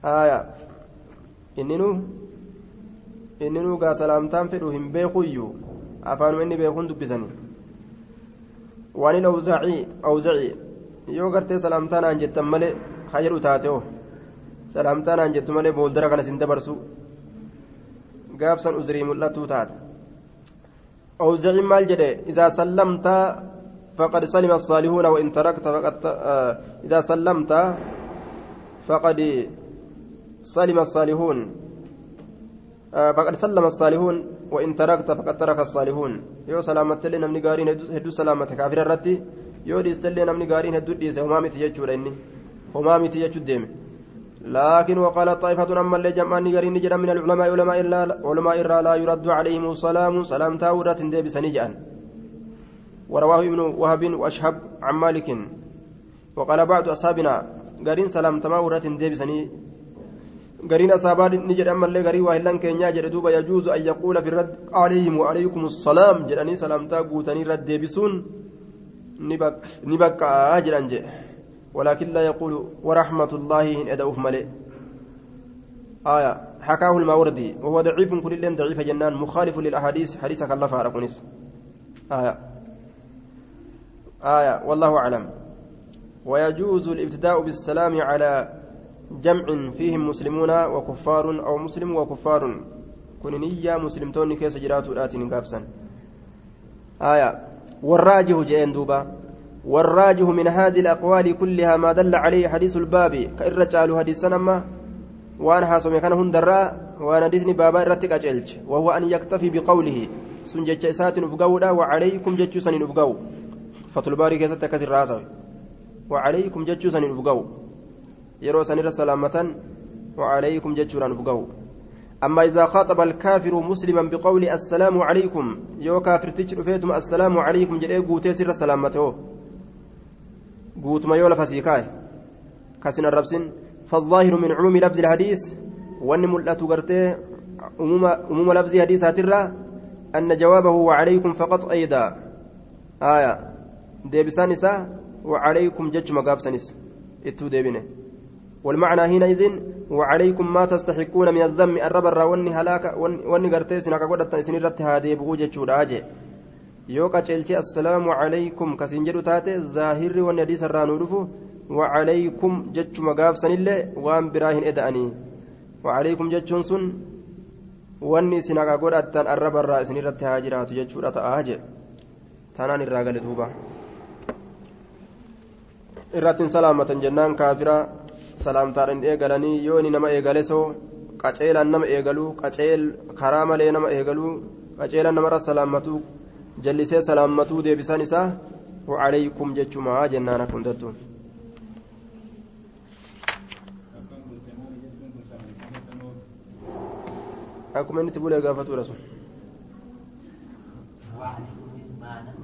haaya inninuu inninuu gaa salaamtaan fedhu hin beekuyyuu afaanuma inni beekuun dubbisanii waan il awzacii yoo gartee salaamtaanaan jettan malee haa jedhu taate oo salaamtaanaan jettu malee booldara kana sin dabarsu gaafsan uzrii mul'attuu taate awzaciin maal jedhe idaa sallamtaa فقد سلم الصالحون وإن تركت فقد آه إذا سلمت فقد سلم الصالحون. آه فقد سلم الصالحون وإن تركت فقد ترك الصالحون. يو سلامت لنا من قارين هدو سلامة كافر الرتي يو ديست لنا من قارين هدو ديس وما متي يجور إني وما متي يجور لكن وقال طائفة أما اللي جمعني قارين جرى من العلماء علماء إلا علماء إلا لا يرد عليهم السلام سلام تاورة ديبس نجأن ورواه ابن وهب وأشهب عن مالك. وقال بعض أصحابنا قرين سلام تما ورات ديبسني قرين اصحابات نجد أما اللي قري واهلان كينيا جد دوبا يجوز أن يقول في الرد عليهم وعليكم السلام. جدني سلام تاغوتني رد ديبسون نبك نبك اجرا ولكن لا يقول ورحمة الله إن أدعوه ملئ. آية حكاه الماوردي وهو ضعيف كل ضعيف جنان مخالف للأحاديث حديثك الله فارقنس آية. آية والله أعلم. ويجوز الابتداء بالسلام على جمع فيهم مسلمون وكفار أو مسلم وكفار. كننية مسلمتون كيس جرات الآتين قابسا. آية. والراجه جئين دوبا. والراجه من هذه الأقوال كلها ما دل عليه حديث الباب كالرجال حديث نما وأنا حاسم كان هندرا وأنا ديسني بابا رتك أجلج وهو أن يكتفي بقوله uf ga'u fatulbaarii keessatti akkas irraa haasawe wacalaykum jechuu saniin uf ga'u yeroo sanirra salaamatan wacalaykum jechuudhaan uf ga'u أما إذا خاطب الكافر مسلما بقول السلام عليكم يو كافر تجرفيتم السلام عليكم جل قوتي سر سلامته ما يولا فسيكاي كاسن الربسن فالظاهر من عموم لفظ الحديث وأن ملأت قرتي عموم لفظ حديث هاترا أن جوابه وعليكم فقط أيضا آية ديبسان وعليكم جج مقابسنس اتو ديبنه والمعنى حينئذ وعليكم ما تستحقون من الذم الربر وني هلاك وني غرتي سنك قدت yoo qaceelchee assalaamu calaykum kasiin jedhu taate zaahirri wanni hadiis irraa nuu dhufu wacalaykum jechuma gaabsanillee waan biraa hin eda'anii. Wacalaykum jechuun sun wanni isin haqa godhattan arrabarraa isinirratti haa jiraatu jechuudha ta'aa jee. Tanaan irraa gale duuba. Irratti hin salaamatan jennaan kaafira salaamtaadhaan eegalanii yoo inni nama eegale soo qaceelaan nama eegaluu qaceel karaa malee nama eegaluu qaceelaan namarra salaammatuu jallisee salaammatuu deebisaan isaa وعليكم جتشما جنان كنتم akkuma inni itti bulee gaafatuudha sun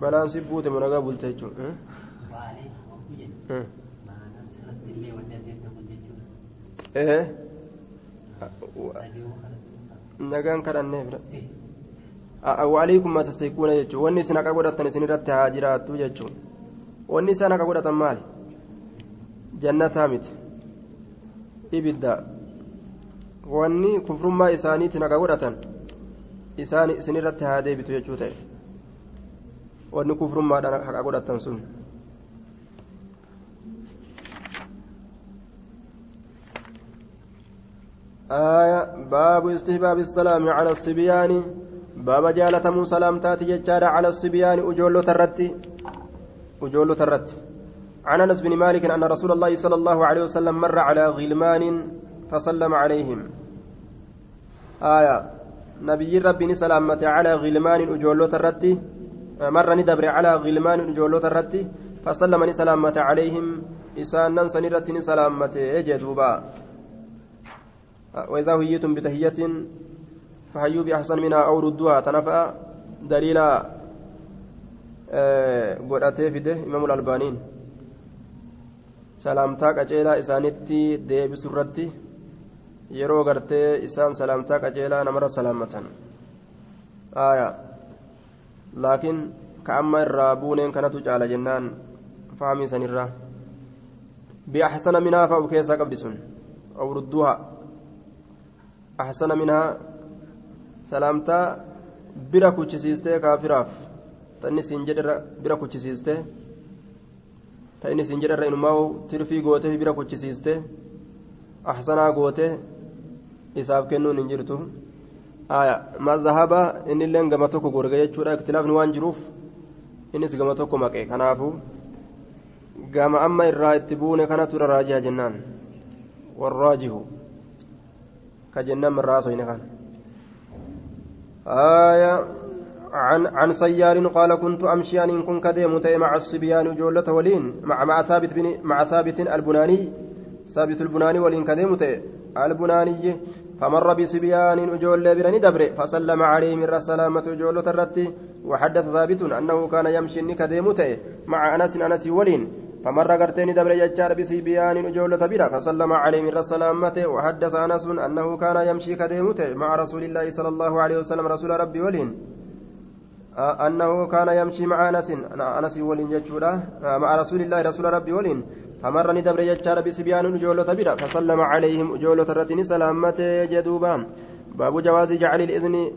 balaan si buute managaa bulte jechuudha nagaan kadhannee bira wa'aliikum maa tastahiquuna jechuun wanni isin haqa godhatan isin irratti haa jiraattu jechuun wanni isaan haqa godhatan maali jannataa miti ibidda wanni kufrummaa isaaniitiin haqa godhatan isaan isin irratti haa deebitu jechuu ta'e wanni kufrummaadhaan haqa godhatan sun آية باب استحباب السلام على الصبيان باب جالتمو سلامتات ججارة على الصبيان أجولو ترتي أجولو ترتي عن أنس بن مالك أن رسول الله صلى الله عليه وسلم مر على غلمان فسلم عليهم آية نبي ربي سلامة على غلمان أجولو ترتي مر ندبر على غلمان أجولو ترتي فسلم سلامة عليهم إسان ننسى نرتي سلامة يجدوبا وإذا هيتم بتهية فهيوا بأحسن منها أو ردوها تنفع دليلا godhatee fide imaamul albaaniin salaamtaa qaceelaa isaanitti deebisu irratti yeroo gartee isaan salaamtaa qaceelaa namarra salaammatan laakiin ka amma irraa buuneen kanatu caala jennaan fahamii sanirraa biaxsana minhaa fa'u keessaa qabdi sun aw rudduuha axsana minhaa salaamtaa bira kuchisiistee kaafiraaf tanni siin jedherra bira kuchisiistee ta inni siin jedherra inumaa tirfii gootee bira kuchisiistee axsanaa gootee isaaf kennuun hin jirtu. Mazahaba inni illee gama tokko gorga jechuudha. Iktilaafni waan jiruuf innis gama tokko maqe kanaafu gama amma irraa itti buune kanatu irra raajiha jennaan. Warraajihu ka jennaan mirraasoyne kan آية عن عن سيار قال كنت أمشي أن كن كديم مع الصبيان جولة ولين مع مع ثابت بن مع ثابت البناني. ثابت البناني ولين كديم البناني. فمر بصبيان أجول برني دبر فسلم عليه من السلامة أجول ترتي وحدث ثابت أنه كان يمشي كديم مع أنس أنس ولين. فمر قرتين دبر يجار بصبيان أجول تبرا فسلم عليه من السلامة وحدث أنس أنه كان يمشي كديم مع رسول الله صلى الله عليه وسلم رسول ربي ولين. أنه كان يمشي مع أنس أنس ولين يجورا مع رسول الله رسول ربي ولين. فمر ندبر يجار بسبيان جولة بلا فسلم عليهم جولة الرتين سلامة جدوبا. باب جواز جعل الإذن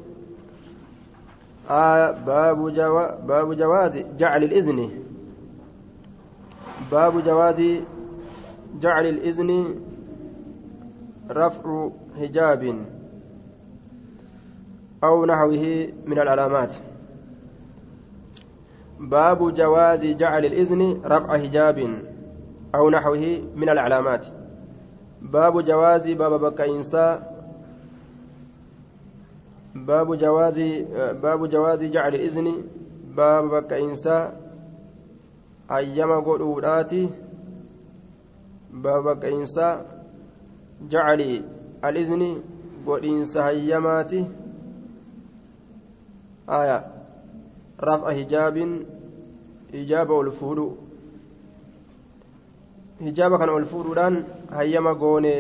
آه باب جوا باب جواز جعل الإذن. باب جواز جعل الإذن رفع حجاب أو نحوه من العلامات. باب جواز جعل الإذن رفع حجاب أو نحوه من العلامات. باب جواز باب بكا إنساء باب جواز باب جواز جعل الإذن. باب بك باب بك إنسان جعل الإذن قل هيماتي آية رفع حجاب hijaaba ol fuudhu hijaaba kana ol fuudhuudhaan hayyama goone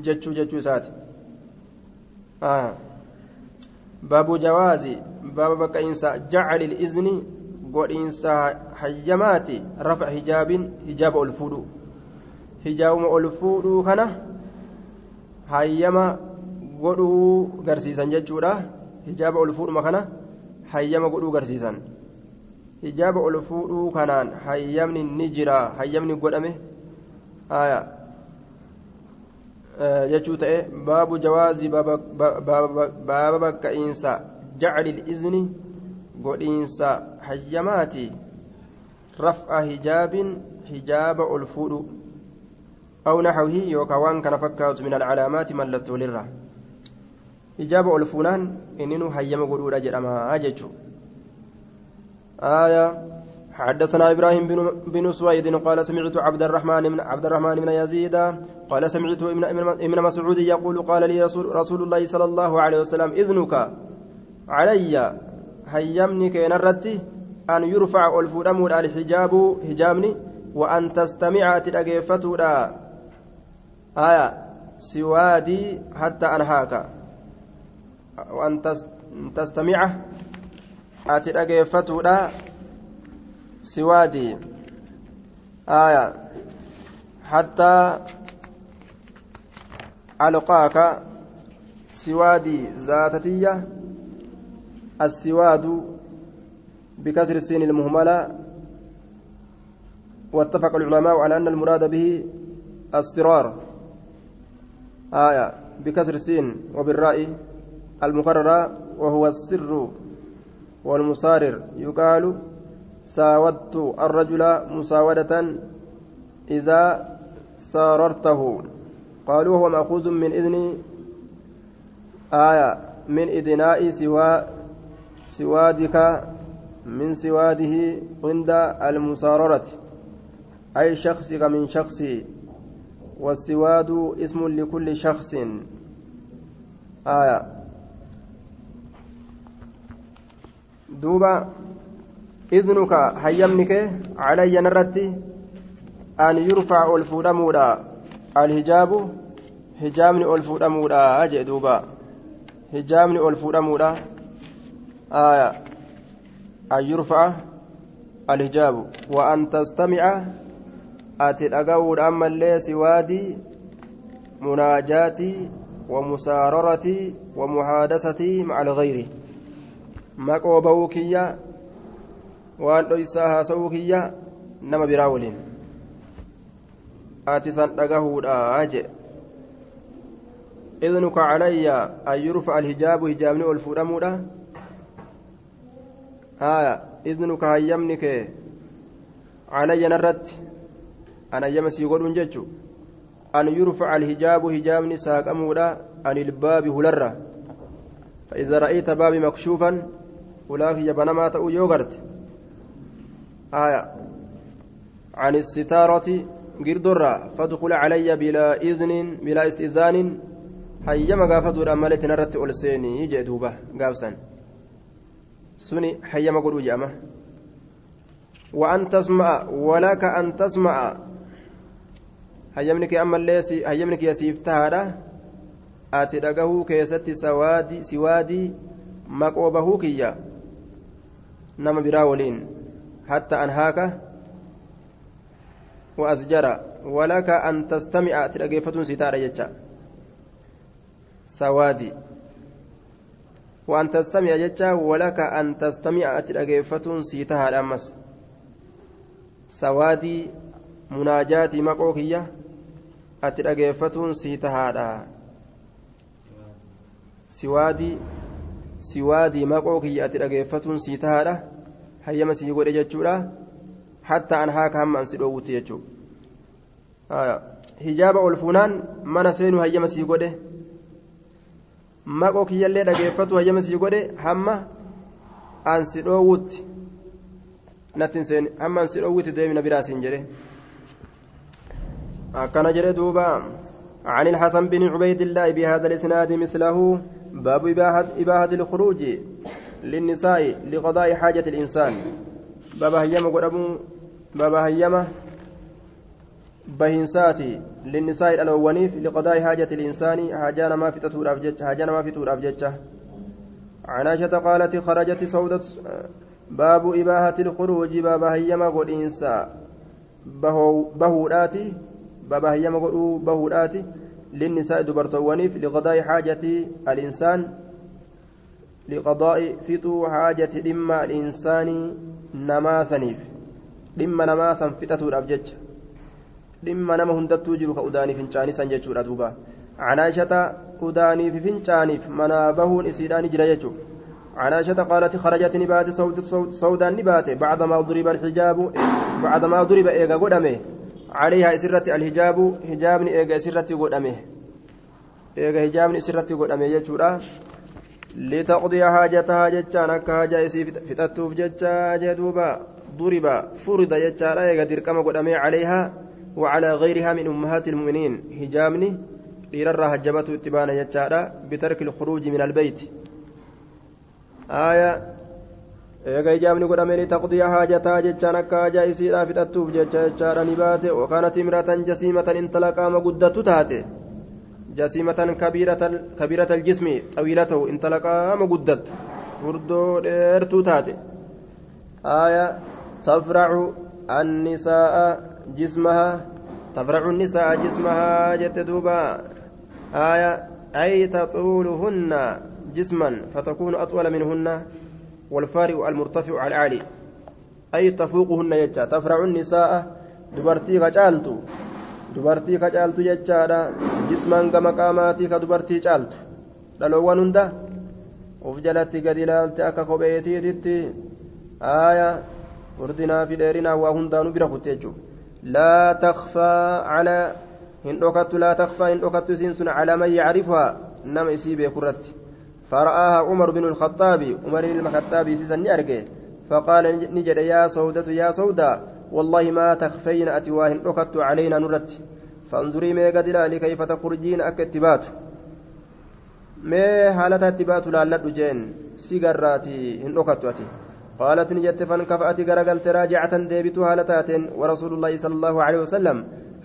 jechuu jechuu isaati baabu jawaazi baaba baqqa'iinsa jacali izni godhiinsa hayyamaati rafa hijaabin hijaaba ol fuudhu hijaabuma ol fuudhuu kana hayyama godhuu garsiisan jechuudha. Hijaaba ol fuudhuma kana hayyama godhuu garsiisan. Hijaaba ol fuudhuu kanaan hayyamni ni jira hayyamni godhame. Haya eh, jechuu ta'e baabu jawaazi baaba bakka'iinsa jacli lizni godhiinsa hayyamaati raf'a hijaabin hijaaba ol fuudhu أو نحوه يوكوان كان فكات من العلامات ملت للرا. إجابة ألفونان إنه هيم قلول أجل أما أججو آية حدثنا إبراهيم بن, سويد قال سمعت عبد الرحمن من عبد الرحمن بن يزيد قال سمعت ابن مسعود يقول قال لي رسول, رسول الله صلى الله عليه وسلم إذنك علي هيمني كين الرتي أن يرفع الفرم الحجاب هجامني وأن تستمع تلقيفتو آية سوادي حتى أنهاك. وأن تستمع dhageeffatuudha siwaadii aya hattaa alqaaka siwaadii zaatatiyya السواد بكسر السين المهملة واتفق العلماء على أن المراد به الصرار. آية بكسر السين وبالراء المكررة وهو السر والمصارر يقال ساودت الرجل مساودة إذا ساررته. قالوا هو مأخوذ من إذن آية من إذناء سوى سوادك من سواده عند المساررة أي شخصك من شخصه والسواد اسم لكل شخص آية duuba idnuka hayyamni kee calayya narratti an yurfaca ol fuudhamuudha alhijaabu hijaabni ol fuudhamuudha jee duuba yurfaca alhijaabu wa an tastamica ati dhaga'uudha ammallee siwaadii munaajaati ومساررتي ومحادثتي مع الغير maqoo bahuu kiyya waan dhoysaa haasa'uu kiyya nama biraa waliin ati san dhagahuudha jee idnuka calayya an haya idnuka hayyamni kee calayya narratti an hayyama sii godhuun jechu an yurfaca alhijaabu hijaabni saaqamuudha an ilbaabi hularra فإذا رأيت بابي مكشوفا iyya banamaa ta'uu yoo garte آية عن الستارة girdorraa فادخل علي بلا إذن بلا استئذان gaafaduudha malee tinarratti ol seenii jee duuba gaabsan suni hayyama godhuu je'ama وأن تسمع ولك أن تسمع hayyamni kee ammallee hayyamni kee siif tahaadha ati dhagahuu keessatti siwaadii maqoo bahuu kiyya nama biraa waliin hatta anhaaka وأزجر ولك أن تستمع تلقيفتون ستارة جتشا سوادي وأن تستمع جتشا ولك أن تستمع تلقيفتون سيتها الأمس سوادي مناجاتي مقوكية أتلقيفتون سيتها سوادي maqoo kiyya ati dhageeffatuun sii tahaadha hayyama sii godhe jechuudha hatta an haaka hamma an si dhoowwutti jechuudha hijaaba ol fuunaan mana seenuu hayyama sii godhe maqoo kiyyallee dhageeffatu hayyama sii godhe hamma an si dhoowwutti natti seeni hamma an si dhoowwutti deemina biraa siin jedhe akkana jedhe duuba عن الحسن بن عبيد الله بهذا الإسناد مثله باب إباحة الخروج للنساء لقضاء حاجة الإنسان باب هيما باب هيما بهنساتي للنساء الأولانيف لقضاء حاجة الإنسان حاجانا ما في تطور أفجج حاجانا ما في تطور أفجج عن عائشة قالت خرجت سودة باب إباحة الخروج باب هيما قد إنسا بهوداتي بابا هيما قدو بهوداتي للنساء دبرتوانيف لقضاء حاجة الإنسان لقضاء فتو حاجة لما الإنسان نماسنيف لما نماسا فتة الأبجج لما نما هندتو جرو كأداني فنشاني سنججو الأدوبة عن عائشة أداني في فنشانيف منابهون إسيداني جريجو عن عائشة قالت خرجت نبات صوت سودا نبات بعدما ضرب الحجاب بعدما ضرب إيغا قدمه عليها إسرة الحجاب حجابني إيغا إسرة قدامه إيغا حجابني إسرة قدامه يجورا لتقضي حاجتها جتان إسي فتتوف جتا جدوبا ضرب فرد جتان إيغا دركما قدامه عليها وعلى غيرها من أمهات المؤمنين jechaadha bitarki lkhuruuji min albeyti aya eega ijaabni godhameen taqdiya haajataa jechaan akka haajaa isiidhaa fixattuuf jecha jechaadha ni baate wakaanat imratan jasiimatan intala qaama guddattu taate jasiimatan kabiirata aljismi xawiila ta'u intala qaama guddattu furdoo dheertuu taate aya tafracu annisaa'a tafracu annisaa'a jismaha jette duuba aya ay taxuuluhunna jisman fatakuunu atwala minhunna والفارق المرتفع على العالي أي تفوقهن يجا تفرع النساء دبرتي كجالتو دبرتي كجالتو يجا جسما كما قاماتي كدبرتي جالتو دلوان gadi ilaalte akka kopheesiititti aaya furdinaa fi dheerinaa waa hundaanuu bira kutte jechuudha hin dhokattu laa takfaa hin dhokattu isiin sun calaa man yacrifuhaa nama isii beeku irratti فرآها عمر بن الخطاب عمر بن الخطاب سيسن أرجع فقال نجد يا سودة يا سودة والله ما تخفين أتواهن ركضت علينا نرت. فانظري ما قد كيف تخرجين أكتبات. ما حالة اتبات لا جين سيجراتي هن ركضت قالت نجت فانكفأت غرقلت راجعة ديبت هالتات ورسول الله صلى الله عليه وسلم.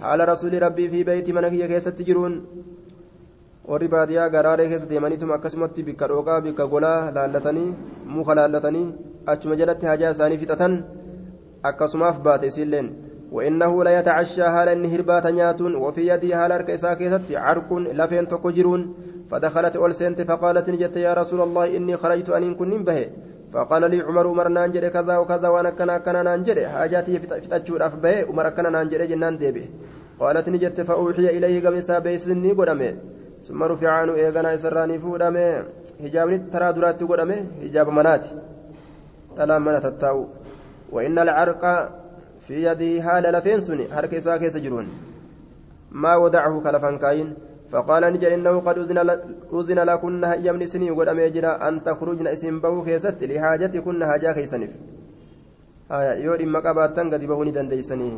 حال رسول ربي في بيت منكي كيست تجرون warri baadiyyaa garaaree keessa deemaniituma akkasumatti bikka dhooqaa bikka golaa laallatanii muka laallatanii achuma jalatti hajaa isaanii fixatan akkasumaaf baate isiilleen وإنه لا يتعشى هال إن هربات نياتون. وفي يدي هال أرك إسا كيست عرق لفين تكجرون فدخلت أولسنت فقالت نجت يا رسول الله إني خرجت أن كن به فقال لي عمر عمر نانجر كذا وكذا وأنا كنا كنا نانجر حاجاتي فتأجور أفبه عمر كنا نانجر جنان ديبه. قالت نجت فأوحي إليه قمسا بيسني قدمه. ثم رفع عنه إيغانا إسراني فودامي هجابني ترى دراتي قدامي هجاب مناتي. ألا من تتاو وإن العرق في يده هال لفينسني حركة ساكي سجرون ما ودعه كلفان كاين. فقال نجل إنه قد أذن لكن هيمني سني قدامي جرا أن تخرجن اسم بو كيست لحاجتكن هاجا كيسنف آية يوري مقاباتن قد بهوني دنديسني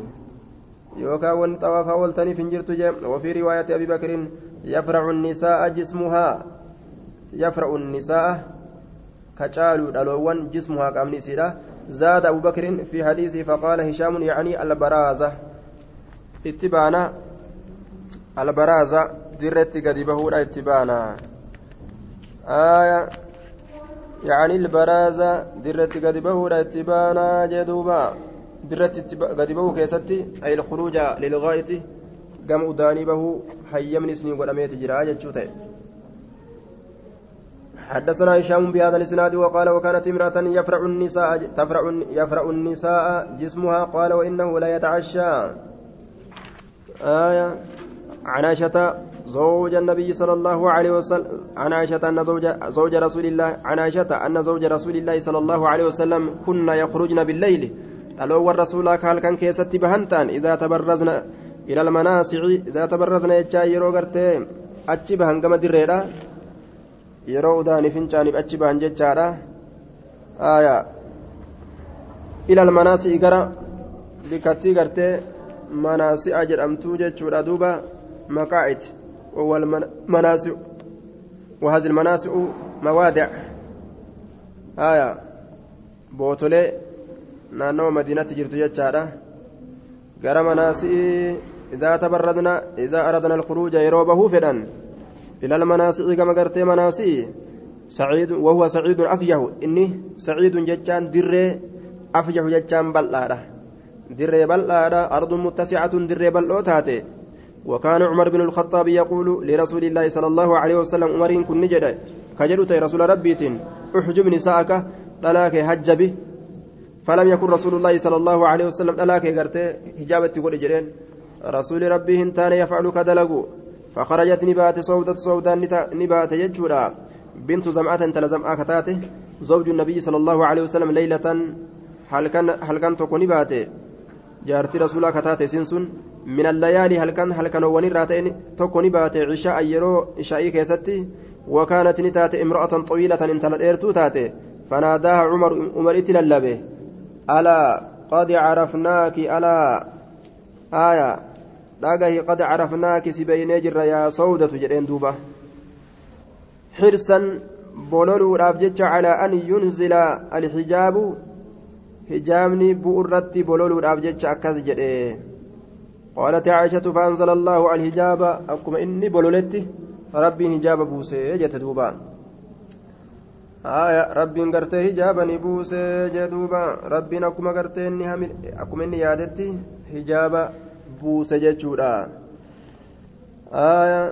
xawaafaa ooltaniif hin jirtu jee wafii riwaayati abi bakrin yafracu nisaa'a jismuhaa yafracu nisaa'a ka caalu dhaloowwan jismuhaa qaamni isiidha زاد أبو بكر في حديثه فقال هشام يعني البرازة. اتبانا البرازة درت قد بهورا اتبانا آية يعني البرازة درت قد بهورا اتبانا جدوبا dirratti gadi bahuu keessatti ayil khuruuja lilgaayiti gama udaanii bahuu hayyamni isinii godhameeti jira jechuu ta'e. حدثنا هشام بهذا الإسناد وقال وكانت امرأة يفرع النساء تفرع يفرع النساء جسمها قال وإنه لا يتعشى. آية عن زوج النبي صلى الله عليه وسلم عن عائشة أن زوج زوج رسول الله عن عائشة أن زوج رسول الله صلى الله عليه وسلم كنا يخرجن بالليل dhaloowwan rasuulaa ka halkan keessatti bahan ta'an idaa tabarrazna ila almanaasici idaa tabarrazna jechaa yeroo gartee achi bahan gama dirreedha yeroo udaanii fincaaniif achi ba'an jechaadha aayaa ilal manaasii gara bikattii gartee manaasi'a jedhamtuu jechuudha duuba maqaa'id والمناسع وهذه المناسع موادع آية. بوتولي نانو مدينة جرت جتشارة غير مناسع إذا تبردنا إذا أردنا الخروج يروبه فدان. إلى المناسع كما قرت مناسع سعيد وهو سعيد أفيه إني سعيد جتشان دري أفيه جتشان بلادة دري بلادة أرض متسعة دري بلو تاتي وكان عمر بن الخطاب يقول لرسول الله صلى الله عليه وسلم عمرين كن نجد كجلت رسول ربيت احجب نساءك طلاك هجبي فلم يكن رسول الله صلى الله عليه وسلم طلاك غرتي حجابتي جرين. رسول ربي هنتان يفعل كدلقوا فخرجت نبات صودة صودا نبات يجورا. بنت زمعة تلزم آكتاته زوج النبي صلى الله عليه وسلم ليلة هل كان هل كان تكون نباته. جارتي رسول كتاته سنسن من الليالي هل كان هل كانوا ونراتين تكون بات عشاء يرو عشاء كيستي وكانت نتات امرأة طويلة انتلت ايرتو تاتي فناداها عمر عمر اتللبه ألا قد عرفناك ألا آية dhagahi qad carafnaaki si beeynee jirra yaa sawdatu jedheen duuba. Xirsan bololuudhaaf jecha calaa an yunzila alxijaabu hijaabni bu'urratti bololuudhaaf jecha akkas jedhe. قالت عائشة فأنزل الله الحجاب أكما إني بلولتي ربي حجاب بوسي جتدوبا آية ربي قرتي حجابا بوسي جدوبا ربي أكما قرتي إني أكما إني يادتي حجاب بوسي جتشودا آية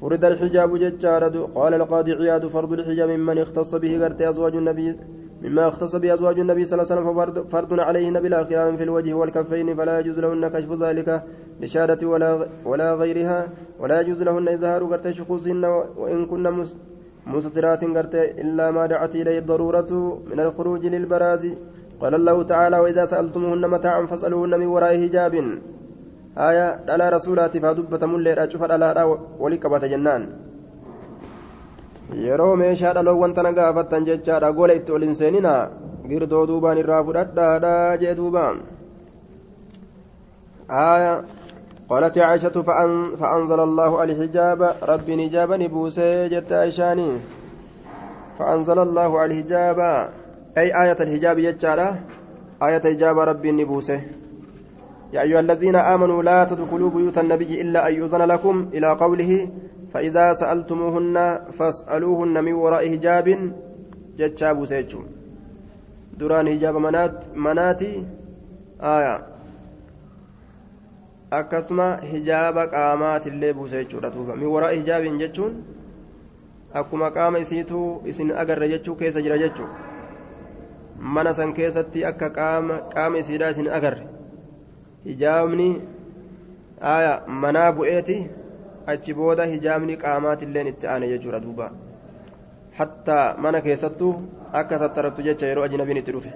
فرد الحجاب جتشارد قال القاضي عياد فرض الحجاب ممن اختص به قرتي أزواج النبي مما اختص به أزواج النبي صلى الله عليه وسلم فرض عليهن بلا خلاف في الوجه والكفين فلا يجوز لهن كشف ذلك لشهادة ولا ولا غيرها ولا يجوز لهن إظهار قرت شخوصهن وإن كن مستترات قرت إلا ما دعت إليه الضرورة من الخروج للبراز. قال الله تعالى وإذا سألتموهن متاعا فاسألوهن من وراء حجاب. آية على رسولات فدبة ملي أشوف على ولقبة جنان. Yeroo meeshaa dhaloowwan tana gaafattan jechaadha. Gola itti ol hin seenina girdoo duubaan irraa fudhadhaadha jee duuba آية قالت عائشة فأن فأنزل الله الحجاب ربي نجابا بوسي جت عائشاني فأنزل الله الحجاب أي آية الحجاب يجعله آية حجاب ربي نبوسه يا أيها الذين آمنوا لا تدخلوا بيوت النبي إلا أن يؤذن لكم إلى قوله فإذا سألتموهن فاسألوهن من وراء حجاب جتشابو سيجو دران حجاب منات مناتي آية hijaaba qaamaatillee buuse jechuudha duuba min waraa hijaabiin jechuun akkuma qaama isiituu isin agarre jechuu keessa jira jechuu mana san keessatti akka qaama qaama isiidhaa isin agarre hijaabni aya manaa bu'eeti achi booda hijaabni qaamaatilleen itti aane jechuudha duuba hattaa mana keessattuu akka tattarattu jecha yeroo ajnabiin itti dhufe